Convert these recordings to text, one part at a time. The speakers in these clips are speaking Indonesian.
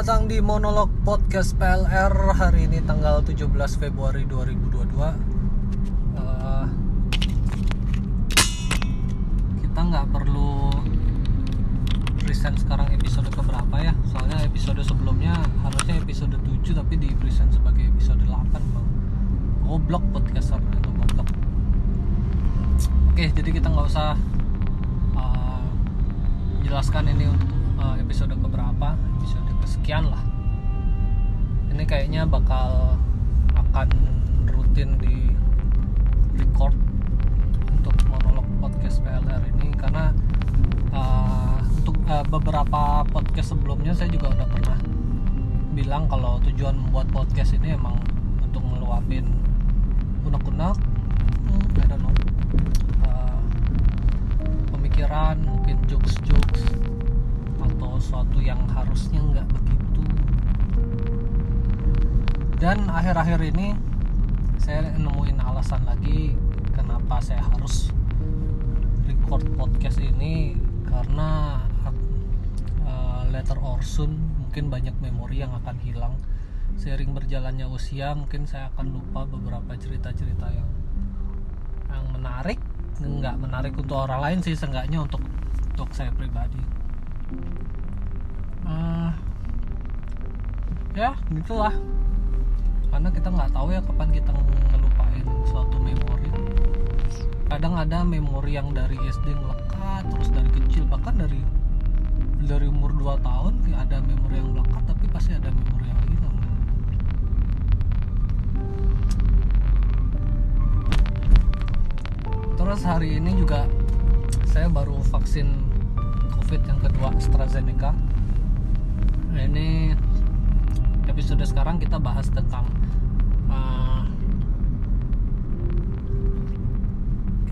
Datang di Monolog Podcast PLR Hari ini tanggal 17 Februari 2022 Eh, Kita nggak perlu present sekarang episode keberapa ya. Soalnya episode sebelumnya harusnya episode 7 Tapi di present sebagai episode 8 bang. Goblok podcaster itu goblok. Oke jadi kita nggak usah uh, jelaskan ini untuk uh, episode keberapa episode kesekian lah ini kayaknya bakal akan rutin di record untuk monolog podcast PLR ini karena uh, untuk uh, beberapa podcast sebelumnya saya juga udah pernah bilang kalau tujuan membuat podcast ini emang untuk ngeluapin unek-unek I don't know Uh, pemikiran mungkin jokes-jokes atau suatu yang harusnya nggak dan akhir-akhir ini saya nemuin alasan lagi kenapa saya harus record podcast ini. Karena uh, later or soon mungkin banyak memori yang akan hilang. Seiring berjalannya usia mungkin saya akan lupa beberapa cerita-cerita yang yang menarik. Nggak menarik untuk orang lain sih seenggaknya untuk untuk saya pribadi. Eh, ya gitulah karena kita nggak tahu ya kapan kita ngelupain suatu memori. Kadang ada memori yang dari SD melekat terus dari kecil. Bahkan dari dari umur 2 tahun ada memori yang melekat tapi pasti ada memori yang hilang. Terus hari ini juga saya baru vaksin covid yang kedua AstraZeneca. Ini episode sekarang kita bahas tentang uh,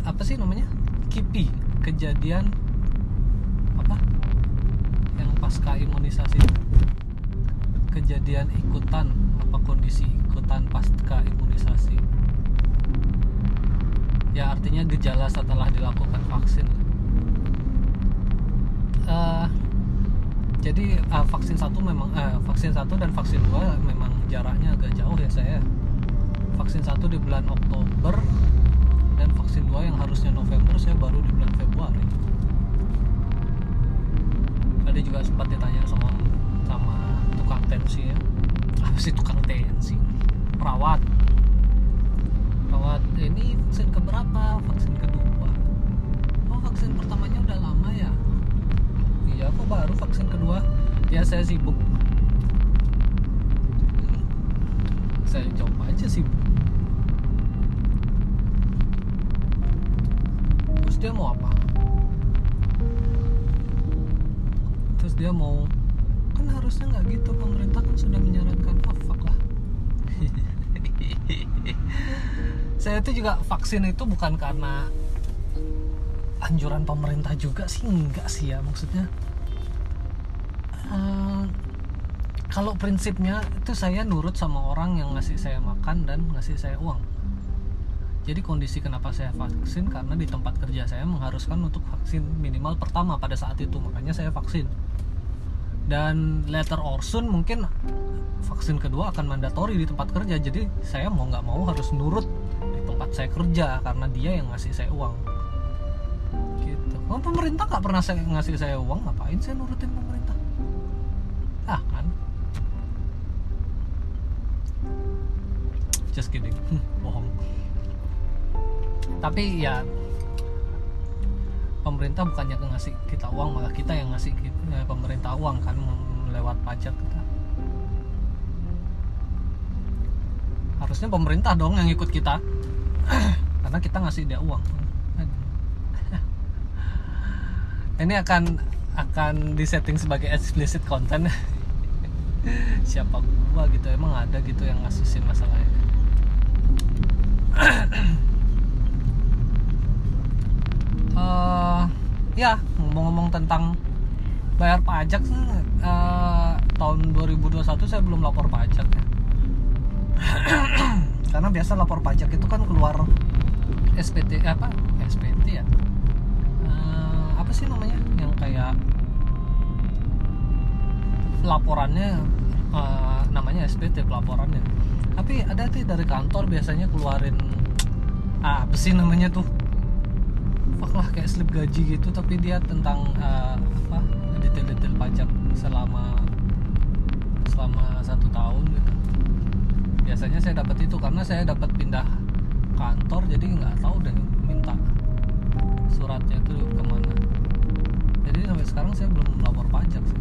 apa sih namanya? KIPI. Kejadian apa? Yang pasca imunisasi kejadian ikutan. Apa kondisi ikutan pasca imunisasi ya artinya gejala setelah dilakukan vaksin. Uh, jadi uh, vaksin satu memang uh, vaksin satu dan vaksin dua memang jaraknya agak jauh ya saya. Vaksin satu di bulan Oktober dan vaksin dua yang harusnya November saya baru di bulan Februari. Tadi juga sempat ditanya sama sama tukang tensi ya. Apa sih tukang tensi? Perawat. Perawat ini vaksin keberapa? Vaksin kedua. Oh vaksin pertamanya udah lama ya? Iya kok baru vaksin kedua? Ya saya sibuk. Saya coba aja sibuk dia mau apa? Terus dia mau kan harusnya nggak gitu pemerintah kan sudah menyarankan oh fuck lah. Saya itu juga vaksin itu bukan karena anjuran pemerintah juga sih enggak sih ya maksudnya. Eh, kalau prinsipnya itu saya nurut sama orang yang ngasih saya makan dan ngasih saya uang jadi kondisi kenapa saya vaksin karena di tempat kerja saya mengharuskan untuk vaksin minimal pertama pada saat itu. Makanya saya vaksin. Dan later or soon mungkin vaksin kedua akan mandatori di tempat kerja. Jadi saya mau nggak mau harus nurut di tempat saya kerja karena dia yang ngasih saya uang. Gitu. Kalau pemerintah nggak pernah saya ngasih saya uang ngapain saya nurutin pemerintah? Ah kan? Just kidding. Bohong tapi ya pemerintah bukannya ngasih kita uang malah kita yang ngasih kita, eh, pemerintah uang kan lewat pajak kita. Harusnya pemerintah dong yang ikut kita. Karena kita ngasih dia uang. Ini akan akan disetting sebagai explicit content. Siapa gua gitu emang ada gitu yang ngasusin masalah Eh, ya ngomong-ngomong tentang bayar pajak eh, tahun 2021 saya belum lapor pajak ya. Karena biasa lapor pajak itu kan keluar SPT apa? SPT ya? Eh, apa sih namanya? Yang kayak laporannya eh, namanya SPT pelaporannya. Tapi ada tuh dari kantor biasanya keluarin ah, apa sih namanya tuh fuck lah kayak slip gaji gitu. Tapi dia tentang eh, apa detail-detail pajak selama selama satu tahun gitu. Biasanya saya dapat itu karena saya dapat pindah kantor jadi nggak tahu deh minta suratnya itu ke mana. Jadi sampai sekarang saya belum lapor pajak sih.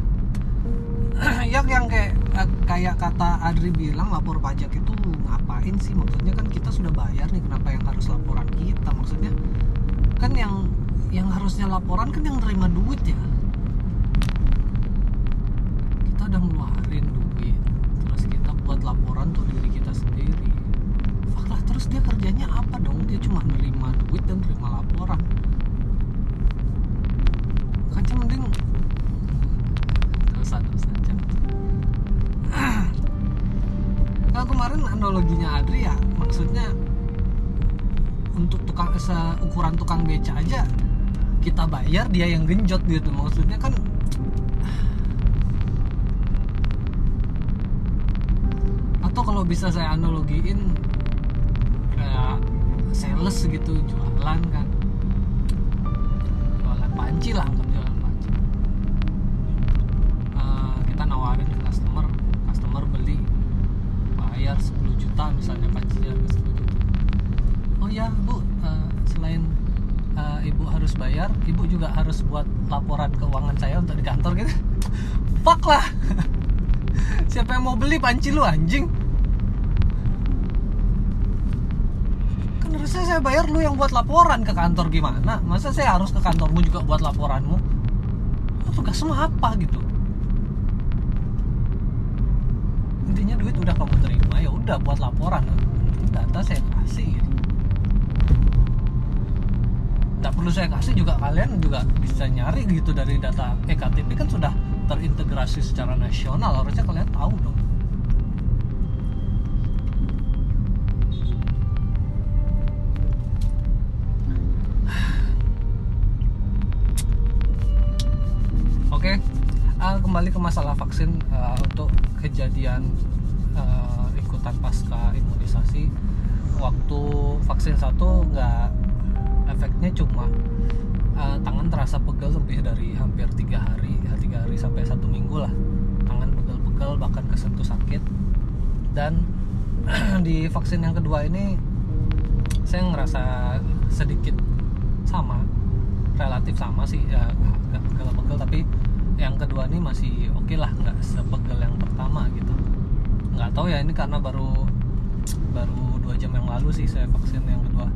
Ya yang kayak eh, kayak kata Adri bilang lapor pajak itu ngapain sih? Maksudnya kan kita sudah bayar nih kenapa yang harus laporan kita? Maksudnya kan yang yang harusnya laporan kan yang nerima duit ya. Kita udah ngeluarin duit terus kita buat laporan untuk diri kita sendiri. Lah terus dia kerjanya apa dong? Dia cuma nerima duit dan nerima laporan. Kan cuma mending dosa dosa Nah, kemarin analoginya Adri ya maksudnya untuk tukang ukuran tukang beca aja kita bayar dia yang genjot gitu. Maksudnya kan atau kalau bisa saya analogiin kayak sales gitu jualan kan jualan panci lah anggap jualan panci Eh, kita nawarin ke customer customer beli bayar 10 juta misalnya pancinya harga 10 juta oh ya bu eh, selain eh, ibu bayar ibu juga harus buat laporan keuangan saya untuk di kantor gitu. Fuck lah. Siapa yang mau beli panci lu anjing? Kan harusnya saya bayar lu yang buat laporan ke kantor gimana? Masa saya harus ke kantormu juga buat laporanmu? Lu tugasmu apa gitu? Intinya duit udah kamu terima ya udah buat laporan. Data saya kasih gitu nggak perlu saya kasih juga kalian juga bisa nyari gitu dari data ektp kan sudah terintegrasi secara nasional harusnya kalian tahu dong Oke, uh, kembali ke masalah vaksin uh, untuk kejadian uh, ikutan pasca imunisasi. Waktu vaksin satu nggak efeknya cuma uh, tangan terasa pegel lebih dari hampir tiga hari, ya, tiga hari sampai satu minggu lah. Tangan pegel-pegel bahkan kesentuh sakit. Dan di vaksin yang kedua ini saya ngerasa sedikit sama relatif sama sih ya agak pegel-pegel tapi yang kedua ini masih oke lah nggak sepegel yang pertama gitu nggak tahu ya ini karena baru baru dua jam yang lalu sih saya vaksin yang kedua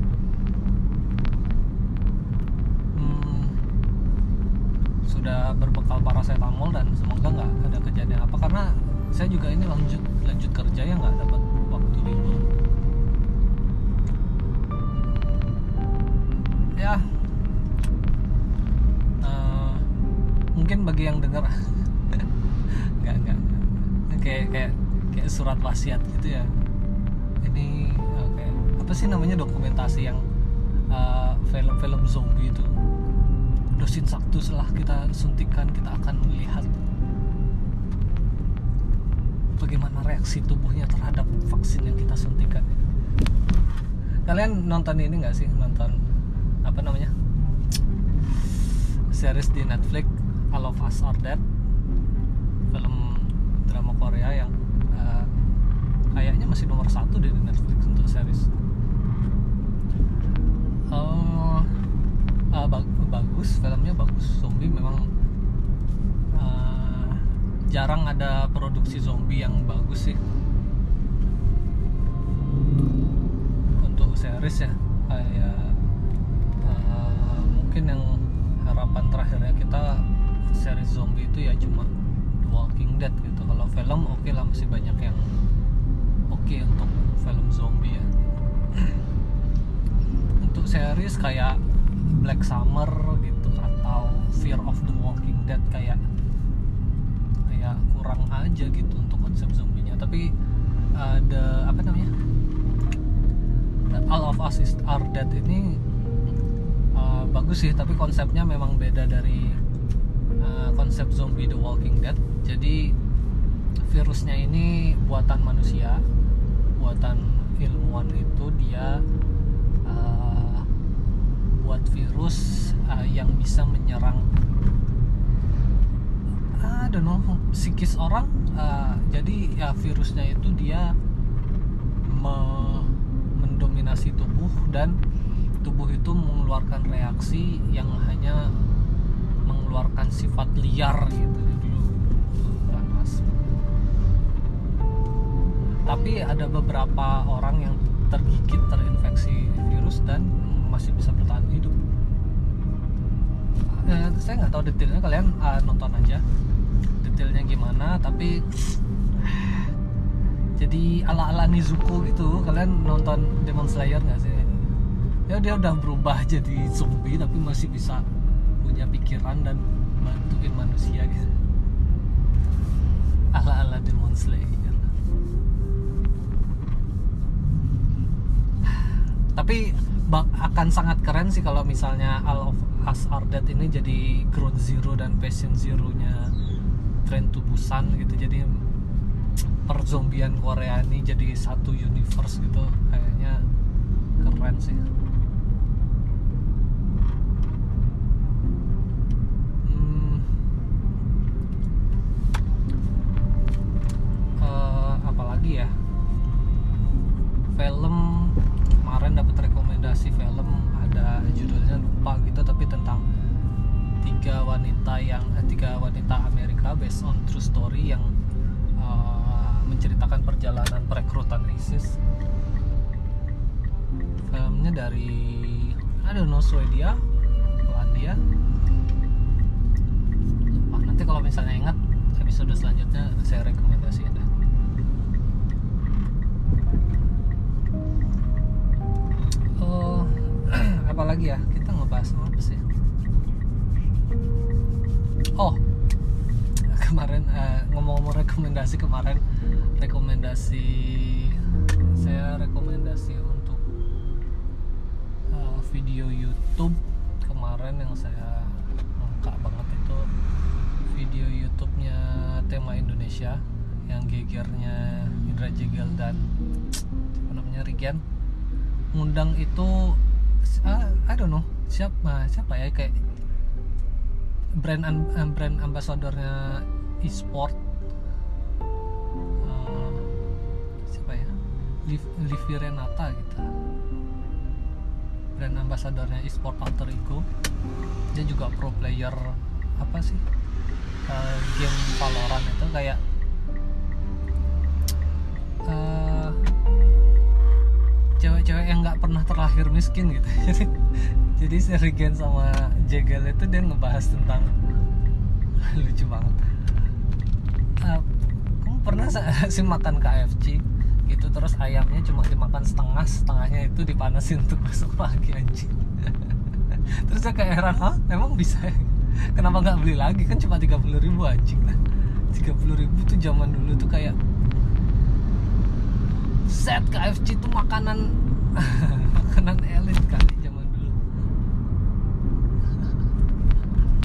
Hmm, sudah berbekal paracetamol dan semoga nggak ada kejadian apa karena saya juga ini lanjut lanjut kerja ya nggak dapat waktu libur ya eh, mungkin bagi yang dengar nggak nggak. Kayak kayak kayak surat wasiat gitu ya. Ini eh, kayak apa sih namanya dokumentasi yang eh, film-film zombie itu dosis satu setelah kita suntikan kita akan melihat bagaimana reaksi tubuhnya terhadap vaksin yang kita suntikan. Kalian nonton ini nggak sih? Nonton apa namanya? Series di Netflix All of Us Are Dead film drama Korea yang eh, kayaknya masih nomor satu di Netflix untuk series. Eh, eh, bag- bagus filmnya bagus zombie memang eh, jarang ada produksi zombie yang bagus sih. Untuk series ya kayak eh, mungkin yang harapan terakhirnya kita series zombie itu ya cuma Walking Dead gitu. Kalau film oke lah masih banyak yang oke untuk film zombie ya. Untuk series kayak Black Summer gitu atau Fear of the Walking Dead kayak kayak kurang aja gitu untuk konsep zombinya. Tapi uh, the apa namanya All of Us is Are Dead ini uh, bagus sih tapi konsepnya memang beda dari uh, konsep zombie The Walking Dead. Jadi virusnya ini buatan manusia buatan ilmuwan itu dia uh, buat virus uh, yang bisa menyerang. Don't know. Psikis orang uh, jadi ya virusnya itu dia me- mendominasi tubuh dan tubuh itu mengeluarkan reaksi yang hanya mengeluarkan sifat liar gitu jadi panas tapi ada beberapa orang yang tergigit terinfeksi virus dan masih bisa bertahan hidup eh, saya nggak tahu detailnya kalian uh, nonton aja. Detailnya gimana tapi jadi ala ala Nizuko gitu kalian nonton Demon Slayer nggak sih? Ya dia udah berubah jadi zombie tapi masih bisa punya pikiran dan bantuin manusia gitu. Ala ala Demon Slayer. Tapi akan sangat keren sih kalau misalnya All of Us Are Dead ini jadi ground zero dan patient zero nya Train to Busan gitu. Jadi perzombian Korea ini jadi satu universe gitu. Kayaknya keren sih. Hmm, uh, apalagi ya? Film kemarin dapat rekomendasi film ada judulnya lupa gitu tapi tentang tiga wanita yang eh, tiga wanita Amerika based on true story yang uh, menceritakan perjalanan perekrutan ISIS. Filmnya dari I don't know Swedia Polandia nanti kalau misalnya ingat episode selanjutnya saya rekomendasi apalagi ya? Kita ngebahas apa sih? Oh kemarin uh, ngomong-ngomong rekomendasi kemarin rekomendasi saya rekomendasi untuk uh, video YouTube. Kemarin yang saya angkat banget itu video YouTube-nya tema Indonesia yang gegernya Indra Jegel dan apa namanya Rigen ngundang itu uh, I don't know. Siapa siapa ya kayak brand um, brand ambasadornya e-sport. Uh, siapa ya? Liv, Renata gitu. Brand ambasadornya e-sport alter ego. Dia juga pro player apa sih? Uh, game Valorant itu kayak yang nggak pernah terlahir miskin gitu. Jadi jadi Serigen sama Jegal itu dia ngebahas tentang lucu banget. Uh, pernah sih makan KFC gitu terus ayamnya cuma dimakan setengah setengahnya itu dipanasin untuk besok pagi anjing. Terus saya kayak heran hah? Emang bisa ya? kenapa nggak beli lagi? Kan cuma 30 ribu anjing. Lah 30 ribu tuh zaman dulu tuh kayak set KFC itu makanan makanan elit kali zaman dulu.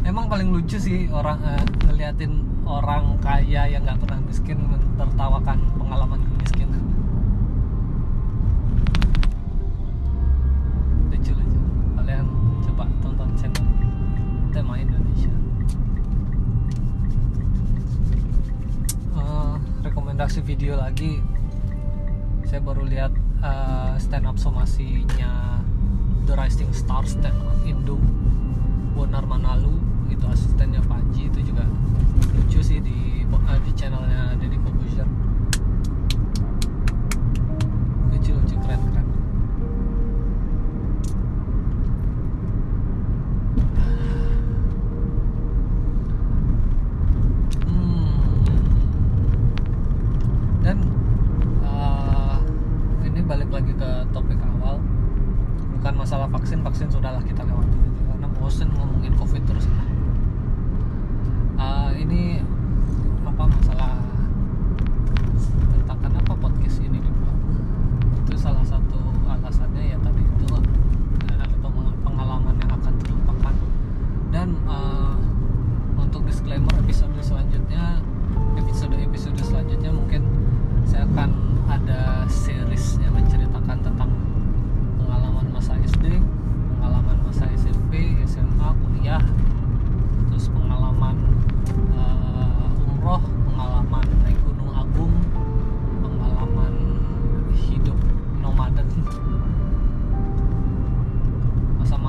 Emang paling lucu sih orang uh, ngeliatin orang kaya yang nggak pernah miskin mentertawakan somasinya The Rising Stars up Indo Bonar Manalu itu asistennya Panji itu juga lucu sih di uh, di channelnya Deddy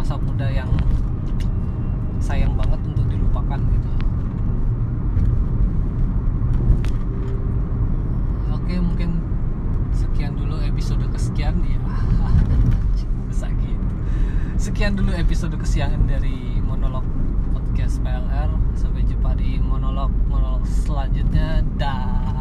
masa muda yang sayang banget untuk dilupakan gitu. Oke mungkin sekian dulu episode kesekian. Ya sekian dulu episode kesiangan dari monolog podcast PLR sampai jumpa di monolog monolog selanjutnya. Dah